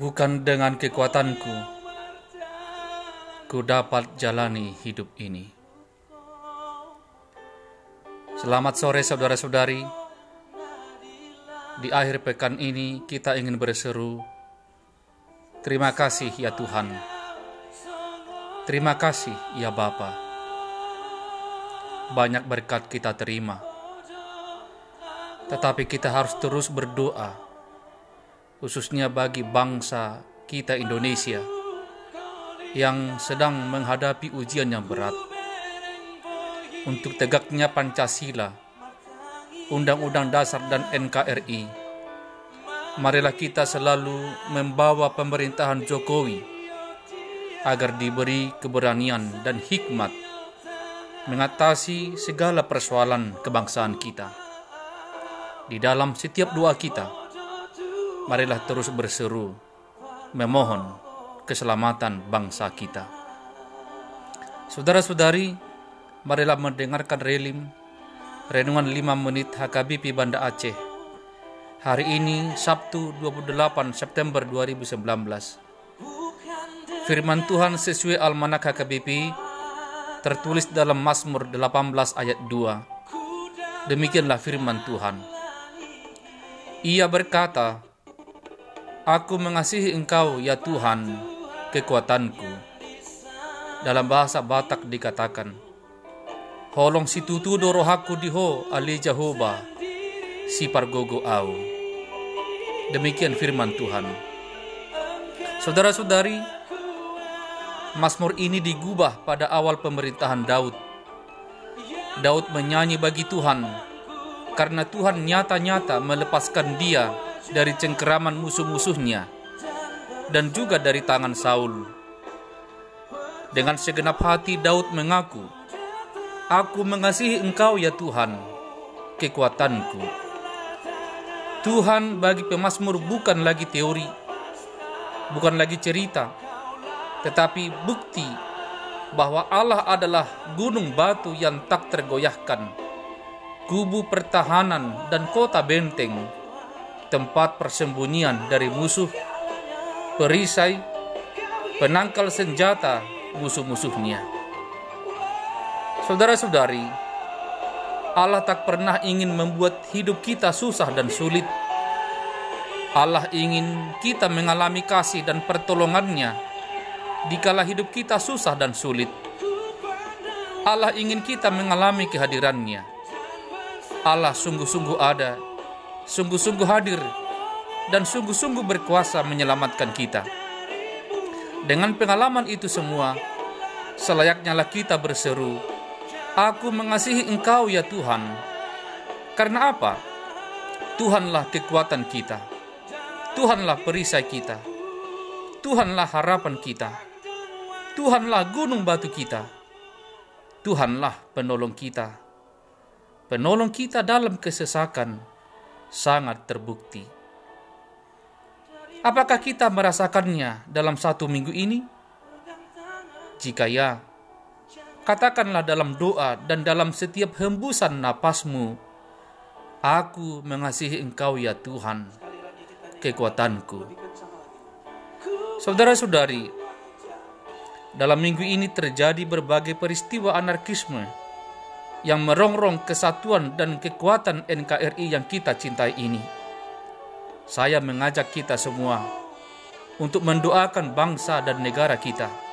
Bukan dengan kekuatanku, ku dapat jalani hidup ini. Selamat sore saudara-saudari. Di akhir pekan ini kita ingin berseru, Terima kasih ya Tuhan. Terima kasih ya Bapa. Banyak berkat kita terima. Tetapi kita harus terus berdoa, khususnya bagi bangsa kita Indonesia yang sedang menghadapi ujian yang berat. Untuk tegaknya Pancasila, Undang-Undang Dasar dan NKRI marilah kita selalu membawa pemerintahan Jokowi agar diberi keberanian dan hikmat mengatasi segala persoalan kebangsaan kita. Di dalam setiap doa kita, marilah terus berseru, memohon keselamatan bangsa kita. Saudara-saudari, marilah mendengarkan relim Renungan 5 menit HKBP Banda Aceh. Hari ini Sabtu 28 September 2019 Firman Tuhan sesuai Almanak HKBP tertulis dalam Mazmur 18 ayat 2 Demikianlah firman Tuhan. Ia berkata Aku mengasihi engkau ya Tuhan kekuatanku Dalam bahasa Batak dikatakan Holong situtu dorohaku diho ali Jehovah si pargogo au Demikian firman Tuhan. Saudara-saudari, Mazmur ini digubah pada awal pemerintahan Daud. Daud menyanyi bagi Tuhan karena Tuhan nyata-nyata melepaskan dia dari cengkeraman musuh-musuhnya dan juga dari tangan Saul. Dengan segenap hati Daud mengaku, Aku mengasihi engkau ya Tuhan, kekuatanku. Tuhan bagi pemazmur bukan lagi teori, bukan lagi cerita, tetapi bukti bahwa Allah adalah gunung batu yang tak tergoyahkan, kubu pertahanan dan kota benteng, tempat persembunyian dari musuh, perisai, penangkal senjata musuh-musuhnya. Saudara-saudari, Allah tak pernah ingin membuat hidup kita susah dan sulit. Allah ingin kita mengalami kasih dan pertolongannya dikala hidup kita susah dan sulit. Allah ingin kita mengalami kehadirannya. Allah sungguh-sungguh ada, sungguh-sungguh hadir, dan sungguh-sungguh berkuasa menyelamatkan kita. Dengan pengalaman itu semua, selayaknya lah kita berseru, Aku mengasihi Engkau ya Tuhan. Karena apa? Tuhanlah kekuatan kita. Tuhanlah perisai kita. Tuhanlah harapan kita. Tuhanlah gunung batu kita. Tuhanlah penolong kita. Penolong kita dalam kesesakan sangat terbukti. Apakah kita merasakannya dalam satu minggu ini? Jika ya, Katakanlah dalam doa dan dalam setiap hembusan napasmu, Aku mengasihi engkau ya Tuhan, kekuatanku. Saudara-saudari, dalam minggu ini terjadi berbagai peristiwa anarkisme yang merongrong kesatuan dan kekuatan NKRI yang kita cintai ini. Saya mengajak kita semua untuk mendoakan bangsa dan negara kita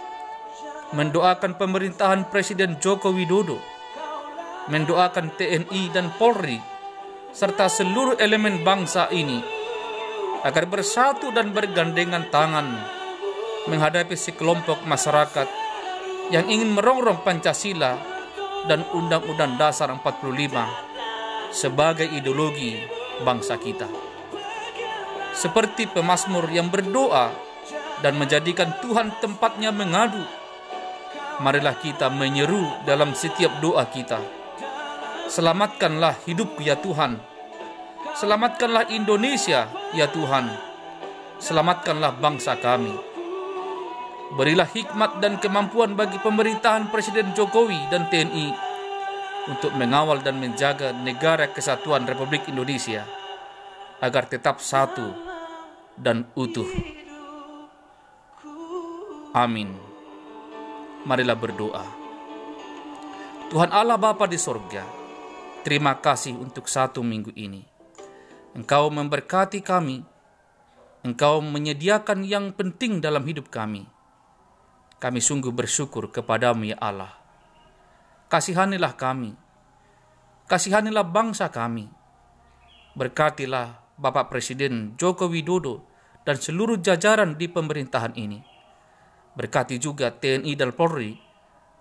mendoakan pemerintahan Presiden Joko Widodo, mendoakan TNI dan Polri, serta seluruh elemen bangsa ini agar bersatu dan bergandengan tangan menghadapi sekelompok masyarakat yang ingin merongrong Pancasila dan Undang-Undang Dasar 45 sebagai ideologi bangsa kita. Seperti pemazmur yang berdoa dan menjadikan Tuhan tempatnya mengadu marilah kita menyeru dalam setiap doa kita. Selamatkanlah hidup ya Tuhan. Selamatkanlah Indonesia ya Tuhan. Selamatkanlah bangsa kami. Berilah hikmat dan kemampuan bagi pemerintahan Presiden Jokowi dan TNI untuk mengawal dan menjaga negara kesatuan Republik Indonesia agar tetap satu dan utuh. Amin. Marilah berdoa. Tuhan Allah Bapa di sorga, terima kasih untuk satu minggu ini. Engkau memberkati kami, Engkau menyediakan yang penting dalam hidup kami. Kami sungguh bersyukur kepadamu ya Allah. Kasihanilah kami, kasihanilah bangsa kami. Berkatilah Bapak Presiden Joko Widodo dan seluruh jajaran di pemerintahan ini. Berkati juga TNI dan Polri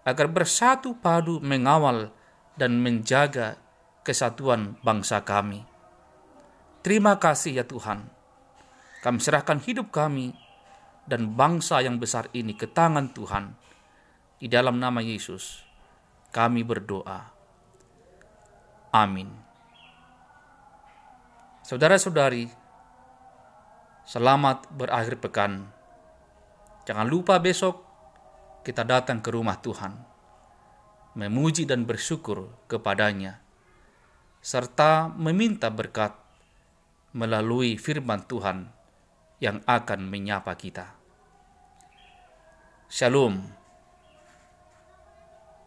agar bersatu padu mengawal dan menjaga kesatuan bangsa kami. Terima kasih ya Tuhan. Kami serahkan hidup kami dan bangsa yang besar ini ke tangan Tuhan. Di dalam nama Yesus, kami berdoa. Amin. Saudara-saudari, selamat berakhir pekan. Jangan lupa besok kita datang ke rumah Tuhan, memuji dan bersyukur kepadanya, serta meminta berkat melalui firman Tuhan yang akan menyapa kita. Shalom.